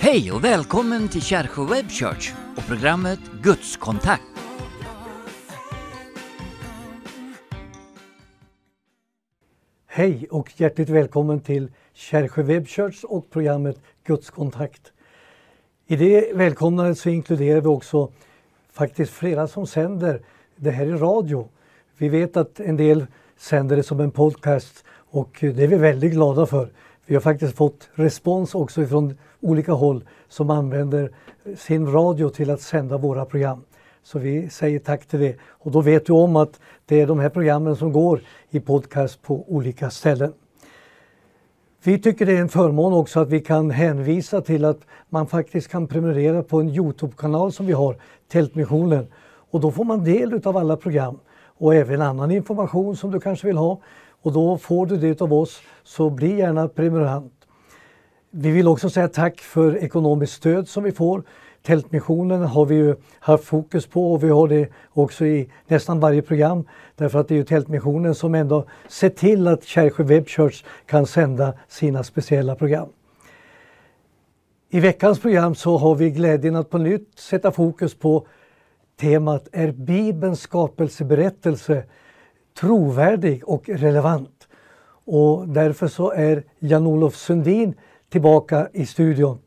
Hej och välkommen till Kärsjö Web Church och programmet Gudskontakt. Hej och hjärtligt välkommen till Kärsjö Web Church och programmet Gudskontakt. I det välkomnandet så inkluderar vi också faktiskt flera som sänder det här i radio. Vi vet att en del sänder det som en podcast och det är vi väldigt glada för. Vi har faktiskt fått respons också från olika håll som använder sin radio till att sända våra program. Så vi säger tack till det. Och då vet du om att det är de här programmen som går i podcast på olika ställen. Vi tycker det är en förmån också att vi kan hänvisa till att man faktiskt kan prenumerera på en Youtube-kanal som vi har, Tältmissionen. Och då får man del av alla program och även annan information som du kanske vill ha. Och då får du det av oss, så bli gärna prenumerant. Vi vill också säga tack för ekonomiskt stöd som vi får. Tältmissionen har vi ju haft fokus på och vi har det också i nästan varje program. Därför att det är ju Tältmissionen som ändå ser till att Kärsjö Web Church kan sända sina speciella program. I veckans program så har vi glädjen att på nytt sätta fokus på temat Är Bibelns skapelseberättelse trovärdig och relevant? Och därför så är Jan-Olof Sundin tillbaka i studion.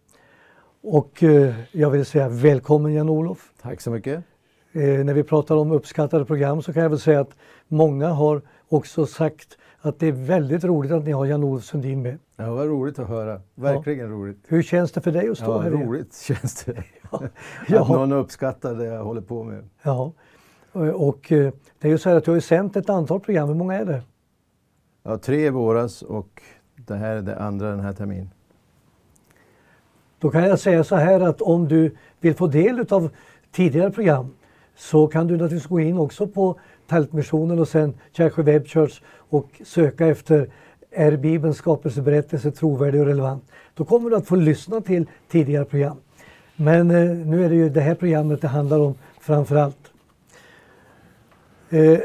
Och eh, jag vill säga välkommen Jan-Olof. Tack så mycket. Eh, när vi pratar om uppskattade program så kan jag väl säga att många har också sagt att det är väldigt roligt att ni har Jan-Olof Sundin med. Ja, vad roligt att höra. Verkligen ja. roligt. Hur känns det för dig att stå ja, här? Roligt känns det. Ja. Att någon uppskattar det jag håller på med. Ja, och eh, det är ju så här att du har sänt ett antal program. Hur många är det? Ja, tre i våras och det här är det andra den här terminen. Då kan jag säga så här att om du vill få del av tidigare program så kan du naturligtvis gå in också på Tältmissionen och sen Kärsjö Web Church och söka efter Är Bibelns skapelseberättelse trovärdig och relevant? Då kommer du att få lyssna till tidigare program. Men eh, nu är det ju det här programmet det handlar om framför allt. Eh,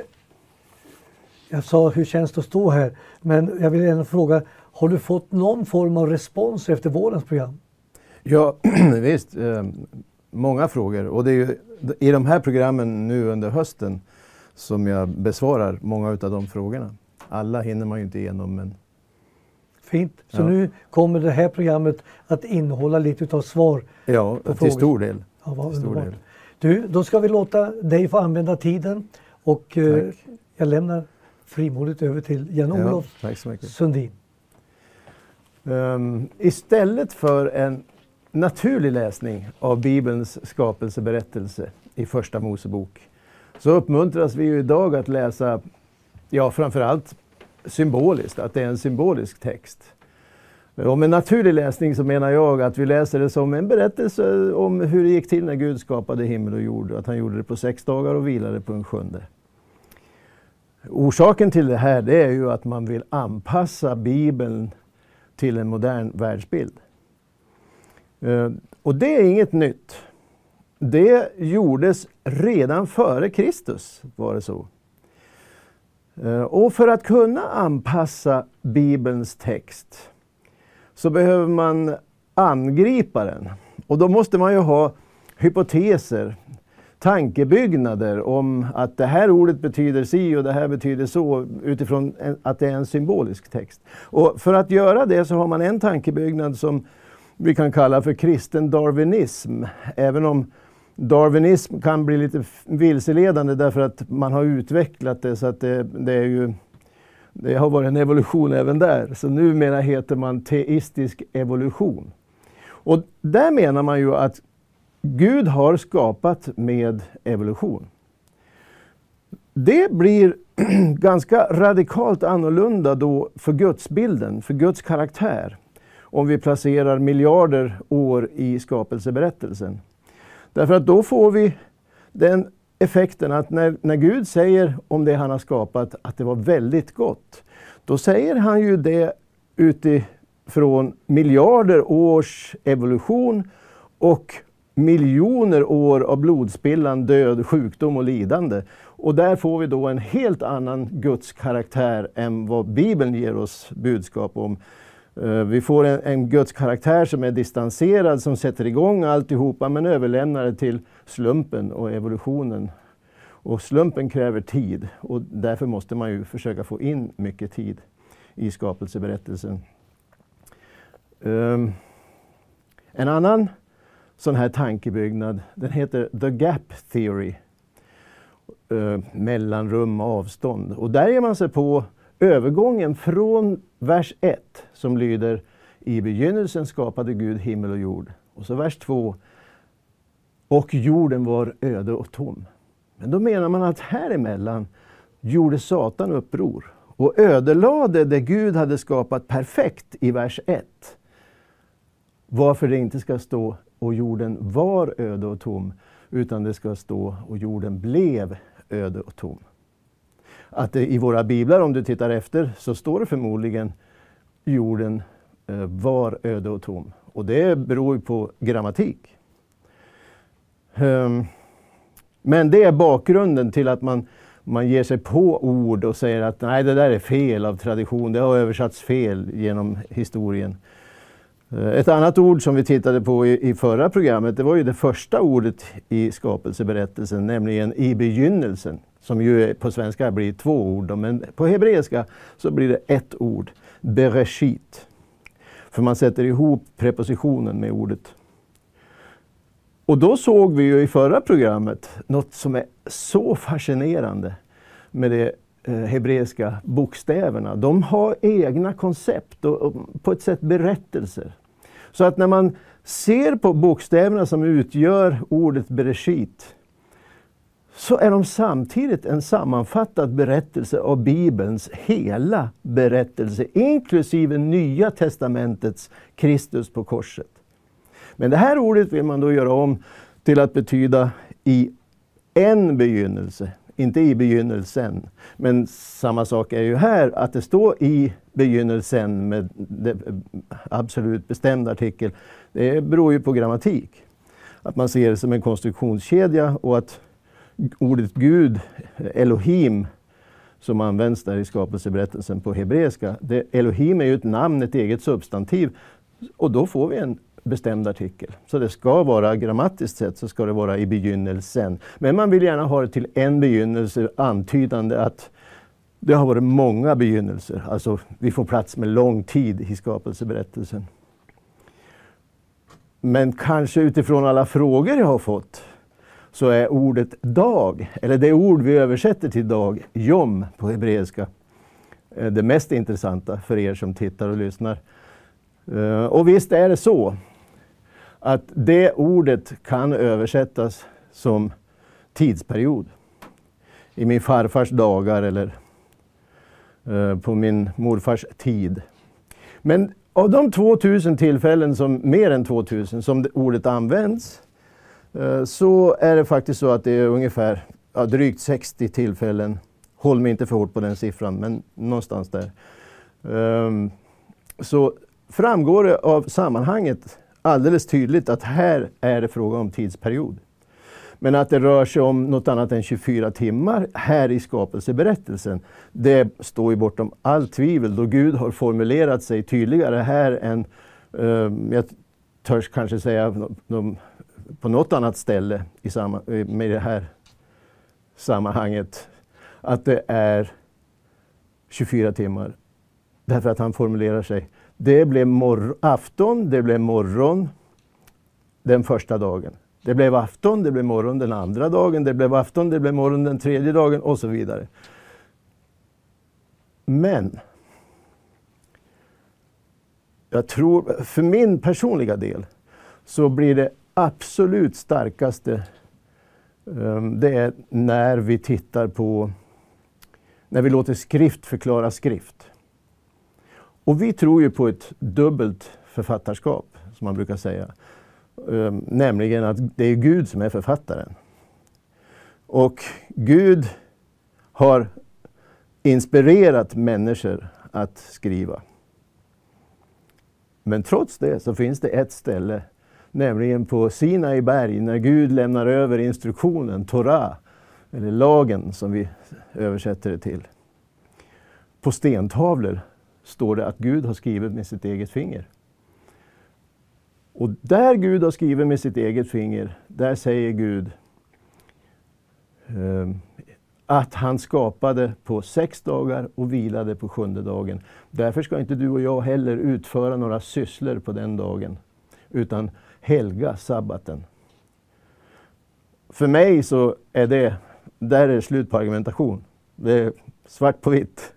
jag sa hur känns det att stå här? Men jag vill gärna fråga, har du fått någon form av respons efter vårens program? Ja, visst. Eh, många frågor. Och det är ju i de här programmen nu under hösten som jag besvarar många av de frågorna. Alla hinner man ju inte igenom men... Fint. Så ja. nu kommer det här programmet att innehålla lite av svar? Ja, till stor del. Ja, vad stor del. Du, då ska vi låta dig få använda tiden och eh, jag lämnar frimodigt över till Jan-Olof ja, Sundin. Um, istället för en naturlig läsning av Bibelns skapelseberättelse i Första Mosebok så uppmuntras vi ju idag att läsa, ja framförallt symboliskt, att det är en symbolisk text. Och med naturlig läsning så menar jag att vi läser det som en berättelse om hur det gick till när Gud skapade himmel och jord. Att han gjorde det på sex dagar och vilade på en sjunde. Orsaken till det här det är ju att man vill anpassa Bibeln till en modern världsbild. Eh, och det är inget nytt. Det gjordes redan före Kristus, var det så. Eh, och för att kunna anpassa Bibelns text så behöver man angripa den. Och då måste man ju ha hypoteser, tankebyggnader om att det här ordet betyder si och det här betyder så utifrån att det är en symbolisk text. Och för att göra det så har man en tankebyggnad som vi kan kalla för kristen darwinism. Även om darwinism kan bli lite vilseledande därför att man har utvecklat det så att det, det är ju det har varit en evolution även där. Så numera heter man teistisk evolution. Och där menar man ju att Gud har skapat med evolution. Det blir ganska radikalt annorlunda då för gudsbilden, för Guds karaktär om vi placerar miljarder år i skapelseberättelsen. Därför att då får vi den effekten att när, när Gud säger om det han har skapat att det var väldigt gott, då säger han ju det utifrån miljarder års evolution och miljoner år av blodspillan, död, sjukdom och lidande. Och där får vi då en helt annan Guds karaktär än vad Bibeln ger oss budskap om eh, vi får en, en Guds karaktär som är distanserad, som sätter igång alltihopa men överlämnar det till slumpen och evolutionen. Och slumpen kräver tid och därför måste man ju försöka få in mycket tid i skapelseberättelsen. Um, en annan sån här tankebyggnad, den heter The Gap Theory. Uh, mellanrum och avstånd. Och där ger man sig på övergången från vers 1 som lyder I begynnelsen skapade Gud himmel och jord. Och så vers 2 Och jorden var öde och tom. Men då menar man att här emellan gjorde Satan uppror och ödelade det Gud hade skapat perfekt i vers 1. Varför det inte ska stå och jorden var öde och tom, utan det ska stå och jorden blev öde och tom. Att det, i våra biblar, om du tittar efter, så står det förmodligen jorden eh, var öde och tom. Och det beror på grammatik. Um, men det är bakgrunden till att man, man ger sig på ord och säger att nej, det där är fel av tradition. Det har översatts fel genom historien. Eh, ett annat ord som vi tittade på i, i, förra programmet, det var ju det första ordet i skapelseberättelsen, nämligen i begynnelsen. Som ju på svenska blir två ord, men på hebreiska så blir det ett ord, bereshit. För man sätter ihop prepositionen med ordet. Och då såg vi ju i förra programmet något som är så fascinerande med de eh, hebreiska bokstäverna. De har egna koncept och på ett sätt berättelser. Så att när man ser på bokstäverna som utgör ordet Bereshit så är de samtidigt en sammanfattad berättelse av Bibelns hela berättelse, inklusive Nya testamentets Kristus på korset. Men det här ordet vill man då göra om till att betyda i en begynnelse, inte i begynnelsen. Men samma sak är ju här, att det står i begynnelsen med eh, absolut bestämd artikel. Det beror ju på grammatik. Att man ser det som en konstruktionskedja och att ordet Gud, Elohim, som används där i skapelseberättelsen på hebreiska. Elohim är ju ett namn, ett eget substantiv. Och då får vi en bestämd artikel. Så det ska vara, grammatiskt sett, så ska det vara i begynnelsen. Men man vill gärna ha det till en begynnelse antydande att det har varit många begynnelser. Alltså, vi får plats med lång tid i skapelseberättelsen. Men kanske utifrån alla frågor jag har fått så är ordet dag, eller det ord vi översätter till dag, jom på hebreiska, eh, det mest intressanta för er som tittar och lyssnar. Eh, och visst är det så att det ordet kan översättas som tidsperiod. I min farfars dagar eller eh, på min morfars tid. Men av de 2000 tillfällen, som, mer än 2000, som ordet används Eh, så är det faktiskt så att det är ungefär ja, drygt 60 tillfällen. Håll mig inte för hårt på den siffran, men någonstans där. Ehm, så framgår det av sammanhanget alldeles tydligt att här är det fråga om tidsperiod. Men att det rör sig om något annat än 24 timmar här i skapelseberättelsen, det står ju bortom allt tvivel då Gud har formulerat sig tydligare här än, eh, jag törs kanske säga, de på något annat ställe i samma, med det här sammanhanget att det är 24 timmar. Därför att han formulerar sig. Det blev afton, det blev morgon den första dagen. Det blev afton, det blev morgon den andra dagen, det blev afton, det blev morgon den tredje dagen och så vidare. Men jag tror, för min personliga del, så blir det absolut starkaste ehm, det är när vi tittar på, när vi låter skrift förklara skrift. Och vi tror ju på ett dubbelt författarskap, som man brukar säga. Ehm, nämligen att det är Gud som är författaren. Och Gud har inspirerat människor att skriva. Men trots det så finns det ett ställe nämligen på Sinai berg när Gud lämnar över instruktionen, Torah, eller lagen som vi översätter det till, på stentavlor står det att Gud har skrivit med sitt eget finger. Och där Gud har skrivit med sitt eget finger, där säger Gud eh, att han skapade på sex dagar och vilade på sjunde dagen. Därför ska inte du och jag heller utföra några sysslor på den dagen, utan helga sabbaten. För mig så är det, där är det slut på argumentation. Det är svart på vitt.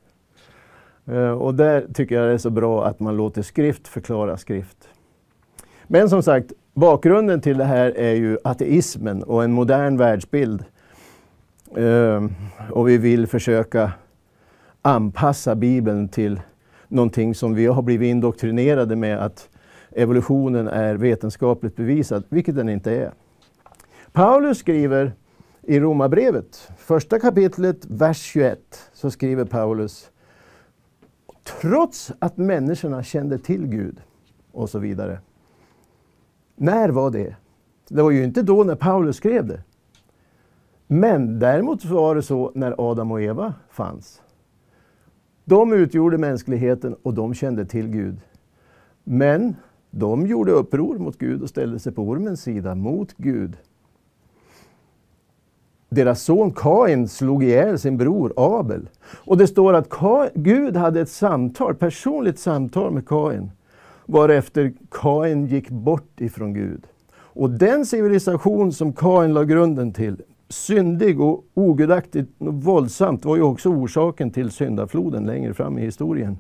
Eh, och där tycker jag det är så bra att man låter skrift förklara skrift. Men som sagt, bakgrunden till det här är ju ateismen och en modern världsbild. Eh, och vi vill försöka anpassa Bibeln till någonting som vi har blivit indoktrinerade med att evolutionen är vetenskapligt bevisad, vilket den inte är. Paulus skriver i Romarbrevet, första kapitlet, vers 21, så skriver Paulus Trots att människorna kände till Gud och så vidare. När var det? Det var ju inte då när Paulus skrev det. Men däremot var det så när Adam och Eva fanns. De utgjorde mänskligheten och de kände till Gud. Men de gjorde uppror mot Gud och ställde sig på ormens sida mot Gud. Deras son Kain slog ihjäl sin bror Abel. Och det står att Gud hade ett samtal, personligt samtal med Kain. Varefter Kain gick bort ifrån Gud. Och den civilisation som Kain la grunden till, syndig och ogudaktigt och våldsamt, var ju också orsaken till syndafloden längre fram i historien.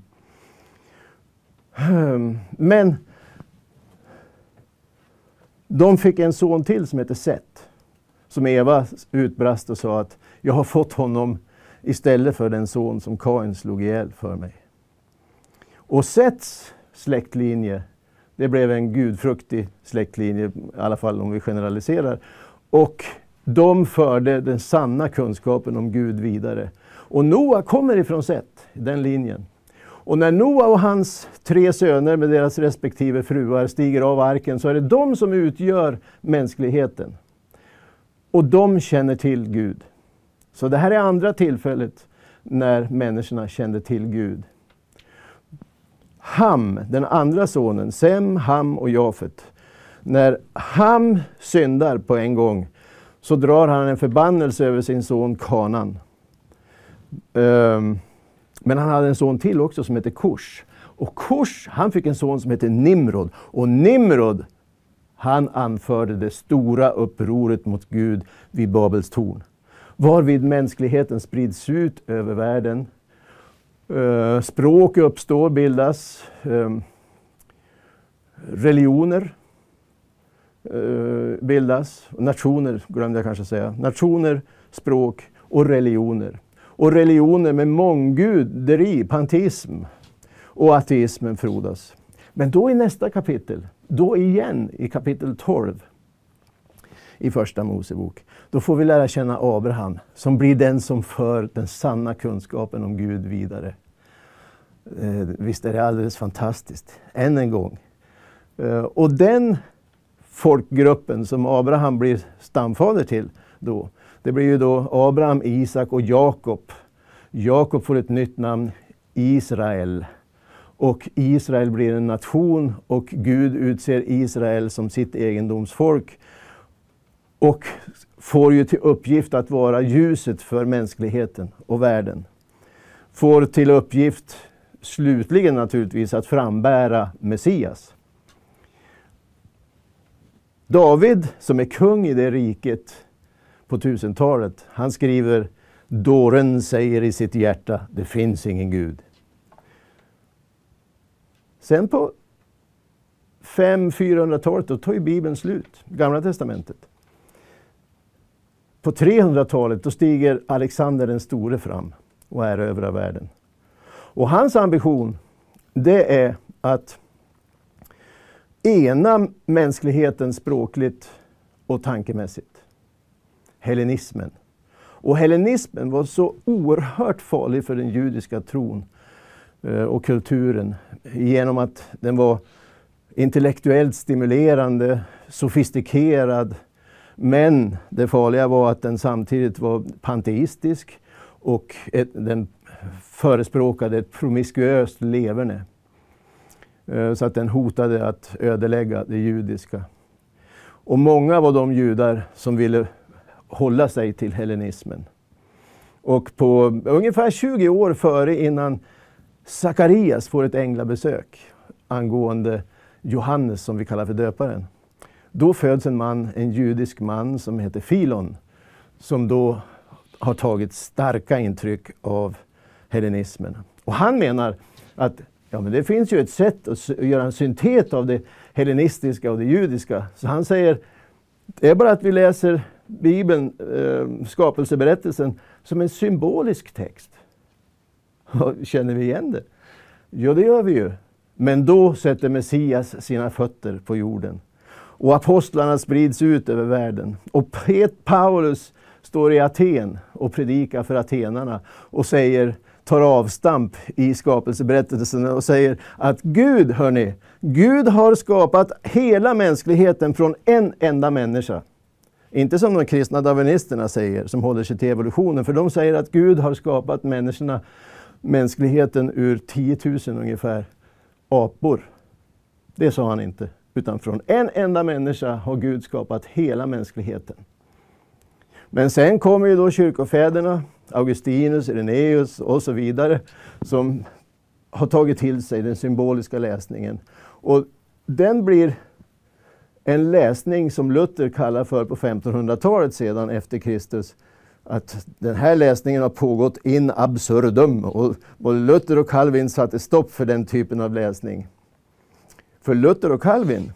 Ehm, men de fick en son till som heter Seth. Som Eva utbrast och sa att jag har fått honom istället för den son som Kain slog ihjäl för mig. Och Sets släktlinje, det blev en gudfruktig släktlinje, i alla fall om vi generaliserar. Och de förde den sanna kunskapen om Gud vidare. Och Noa kommer ifrån Set, den linjen. Och när Noa och hans tre söner med deras respektive fruar stiger av arken så är det de som utgör mänskligheten. Och de känner till Gud. Så det här är andra tillfället när människorna kände till Gud. Ham, den andra sonen, Sem, Ham och Jafet. När Ham syndar på en gång så drar han en förbannelse över sin son Kanan. Um, men han hade en son till också som hette Kors. Och Kush, han fick en son som hette Nimrod. Och Nimrod, han anförde det stora upproret mot Gud vid Babels torn. Varvid mänskligheten sprids ut över världen. Eh, språk uppstår, bildas. Ehm, religioner eh, bildas. Nationer, glömde jag kanske säga. Nationer, språk och religioner och religioner med mångguderi, panteism och ateismen frodas. Men då i nästa kapitel, då igen i kapitel 12 i Första Mosebok, då får vi lära känna Abraham som blir den som för den sanna kunskapen om Gud vidare. Eh, visst är det alldeles fantastiskt, än en gång. Eh, och den folkgruppen som Abraham blir stamfader till då, det blir ju då Abraham, Isak och Jakob. Jakob får ett nytt namn, Israel. Och Israel blir en nation och Gud utser Israel som sitt egendomsfolk. Och får ju till uppgift att vara ljuset för mänskligheten och världen. Får till uppgift, slutligen naturligtvis, att frambära Messias. David, som är kung i det riket, på 1000-talet. Han skriver Dåren säger i sitt hjärta, det finns ingen Gud. Sen på 500-400-talet, då tar ju Bibeln slut, Gamla Testamentet. På 300-talet, då stiger Alexander den store fram och erövrar världen. Och hans ambition, det är att ena mänskligheten språkligt och tankemässigt hellenismen. Och hellenismen var så oerhört farlig för den judiska tron Eh, och kulturen genom att den var intellektuellt stimulerande, sofistikerad. Men det farliga var att den samtidigt var panteistisk och den förespråkade ett promiskuöst leverne. Eh, så att den hotade att ödelägga det judiska. Och många var de judar som ville hålla sig till hellenismen. Och på ungefär 20 år före innan Sakarias får ett änglabesök angående Johannes som vi kallar för döparen. Då föds en man, en judisk man som heter Filon, som då har tagit starka intryck av hellenismen. Och han menar att ja, men det finns ju ett sätt att göra en syntet av det hellenistiska och det judiska. Så han säger, det är bara att vi läser Bibeln, eh, skapelseberättelsen, som en symbolisk text. Känner vi igen det? Ja, det gör vi ju. Men då sätter Messias sina fötter på jorden. Och apostlarna sprids ut över världen. Och Pet Paulus står i Aten och predikar för atenarna och säger, tar avstamp i skapelseberättelsen och säger att Gud, hörni, Gud har skapat hela mänskligheten från en enda människa. Inte som de kristna darwinisterna säger, som håller sig till evolutionen, för de säger att Gud har skapat människorna, mänskligheten ur 10 000 ungefär apor. Det sa han inte, utan från en enda människa har Gud skapat hela mänskligheten. Men sen kommer ju då kyrkofäderna, Augustinus, Irenaeus och så vidare, som har tagit till sig den symboliska läsningen. Och den blir en läsning som Luther kallar för på 1500-talet sedan efter Kristus. Att den här läsningen har pågått in absurdum och både Luther och Calvin satte stopp för den typen av läsning. För Luther och Calvin,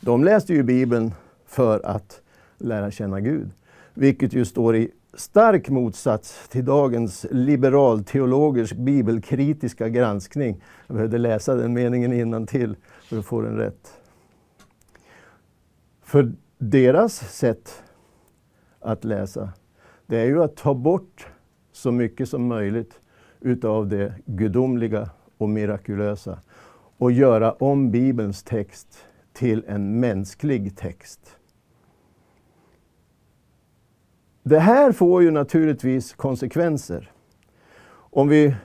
de läste ju Bibeln för att lära känna Gud. Vilket ju står i stark motsats till dagens liberalteologers bibelkritiska granskning. Jag behövde läsa den meningen innan till för att få den rätt. För deras sätt att läsa, det är ju att ta bort så mycket som möjligt utav det gudomliga och mirakulösa och göra om Bibelns text till en mänsklig text. Det här får ju naturligtvis konsekvenser. Om vi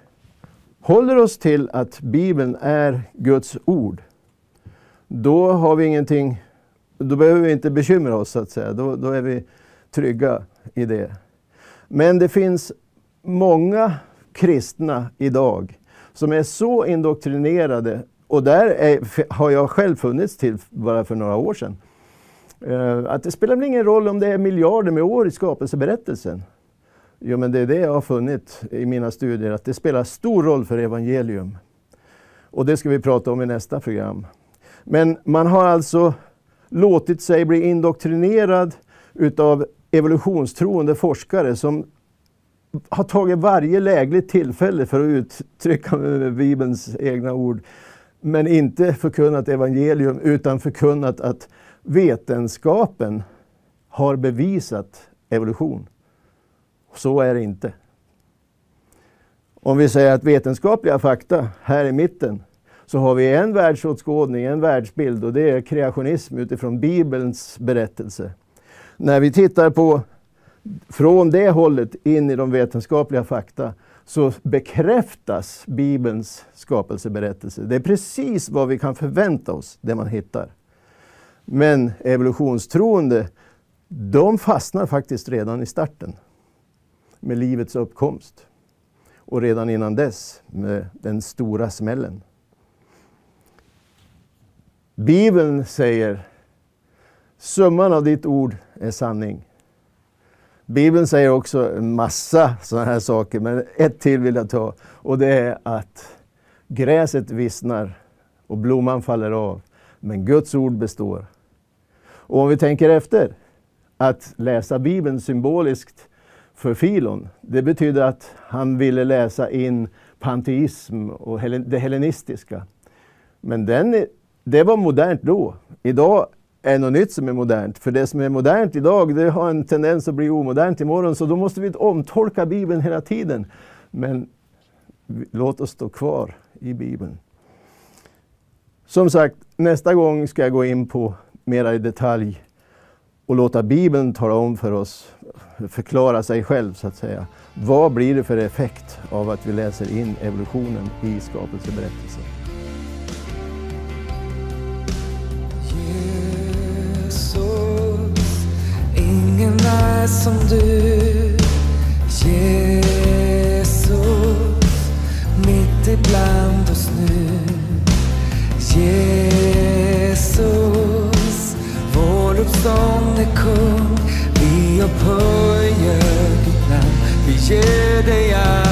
håller oss till att Bibeln är Guds ord, då har vi ingenting, då behöver vi inte bekymra oss så att säga. Då, då är vi trygga i det. Men det finns många kristna idag som är så indoktrinerade, och där är, har jag själv funnits till bara för några år sedan, eh, att det spelar väl ingen roll om det är miljarder med år i skapelseberättelsen. Jo, men det är det jag har funnit i mina studier, att det spelar stor roll för evangelium. Och det ska vi prata om i nästa program. Men man har alltså låtit sig bli indoktrinerad utav evolutionstroende forskare som har tagit varje lägligt tillfälle för att uttrycka med Bibelns egna ord, men inte förkunnat evangelium utan förkunnat att vetenskapen har bevisat evolution. Så är det inte. Om vi säger att vetenskapliga fakta, här i mitten, så har vi en världsåskådning, en världsbild och det är kreationism utifrån Bibelns berättelse. När vi tittar på från det hållet in i de vetenskapliga fakta så bekräftas Bibelns skapelseberättelse. Det är precis vad vi kan förvänta oss, det man hittar. Men evolutionstroende, de fastnar faktiskt redan i starten med livets uppkomst. Och redan innan dess med den stora smällen. Bibeln säger summan av ditt ord är sanning. Bibeln säger också en massa sådana här saker, men ett till vill jag ta. Och det är att gräset vissnar och blomman faller av, men Guds ord består. Och om vi tänker efter, att läsa Bibeln symboliskt för Filon, det betyder att han ville läsa in panteism och det hellenistiska. Men den, det var modernt då. Idag är något nytt som är modernt. För det som är modernt idag, det har en tendens att bli omodernt imorgon. Så då måste vi omtolka Bibeln hela tiden. Men låt oss stå kvar i Bibeln. Som sagt, nästa gång ska jag gå in på mera i detalj och låta Bibeln tala om för oss, förklara sig själv så att säga. Vad blir det för effekt av att vi läser in evolutionen i skapelseberättelsen? som du Jesus mitt ibland oss nu. Jesus vår uppståndne kung vi upphöjer ditt namn. Vi ger dig all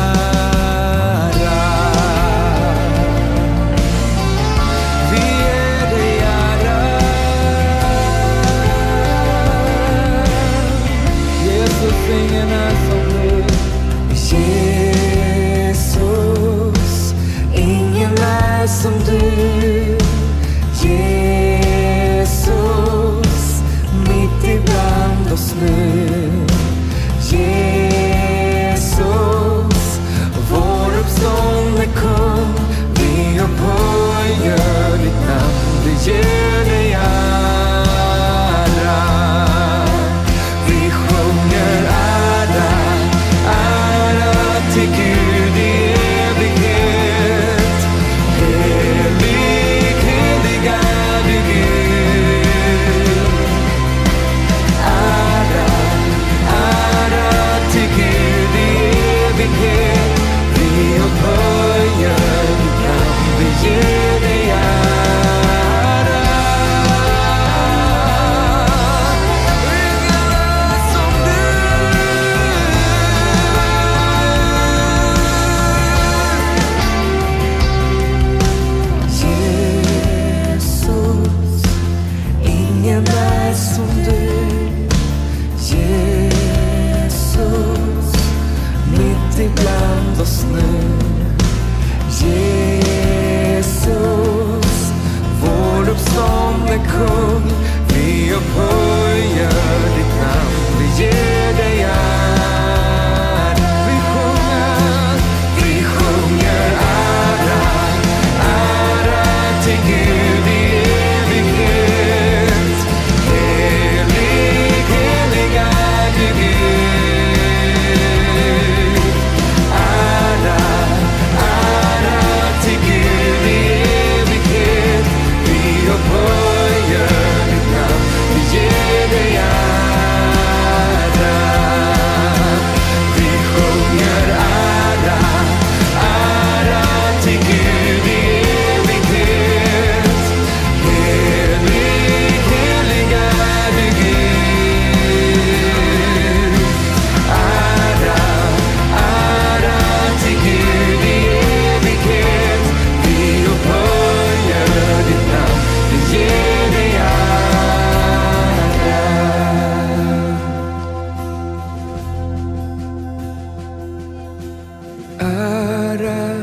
ra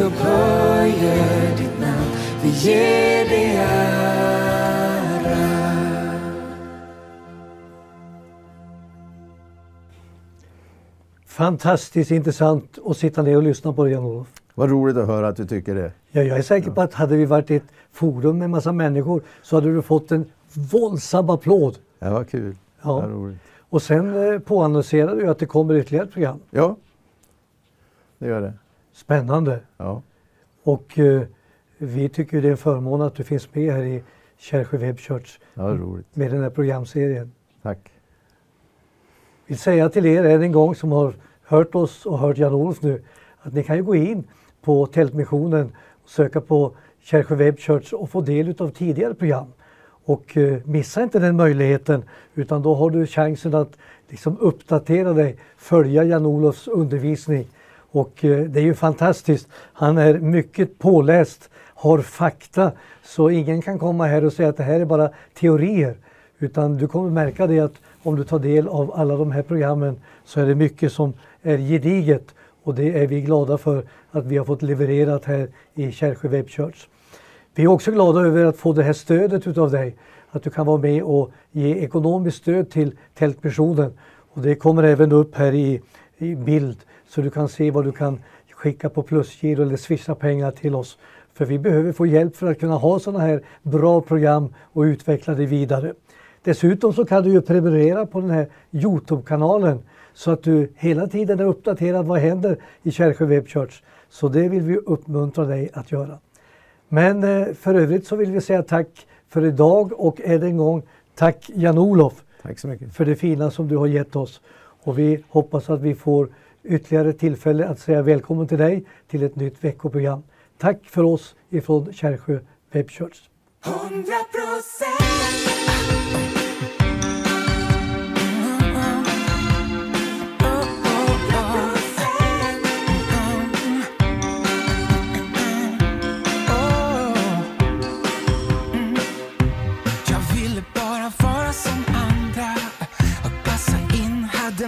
upphöjer ditt namn, vi ger dig ära. Fantastiskt intressant att sitta ner och lyssna på dig Jan-Olof. Vad roligt att höra att du tycker det. Ja, jag är säker på att hade vi varit i ett forum med massa människor så hade du fått en våldsam applåd. Ja, vad kul. Ja. Vad roligt. Och sen eh, påannonserade du att det kommer ytterligare ett program. Ja, det gör det. Spännande. Ja. Och eh, vi tycker det är en förmån att du finns med här i Kärrsjö Web Church ja, roligt. med den här programserien. Tack. vill säga till er än en gång som har hört oss och hört Jan-Olof nu att ni kan ju gå in på Tältmissionen och söka på Kärrsjö Web Church och få del av tidigare program. Och eh, missa inte den möjligheten utan då har du chansen att liksom uppdatera dig, följa Jan-Olofs undervisning. Och eh, det är ju fantastiskt. Han är mycket påläst, har fakta så ingen kan komma här och säga att det här är bara teorier. Utan du kommer märka det att om du tar del av alla de här programmen så är det mycket som är gediget och det är vi glada för att vi har fått levererat här i Kärrsjö Web Church. Vi är också glada över att få det här stödet utav dig. Att du kan vara med och ge ekonomiskt stöd till Tältmissionen. Och det kommer även upp här i, i bild så du kan se vad du kan skicka på plusgiro eller swisha pengar till oss. För vi behöver få hjälp för att kunna ha sådana här bra program och utveckla det vidare. Dessutom så kan du ju prenumerera på den här Youtube-kanalen så att du hela tiden är uppdaterad vad händer i Kärrsjö Web Church. Så det vill vi uppmuntra dig att göra. Men eh, för övrigt så vill vi säga tack för idag och än en gång tack Jan-Olof Tack så mycket. för det fina som du har gett oss. Och vi hoppas att vi får ytterligare tillfälle att säga välkommen till dig till ett nytt veckoprogram. Tack för oss ifrån Kärrsjö Web Church. Hundra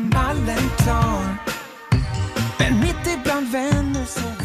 mallen klar Vanessa.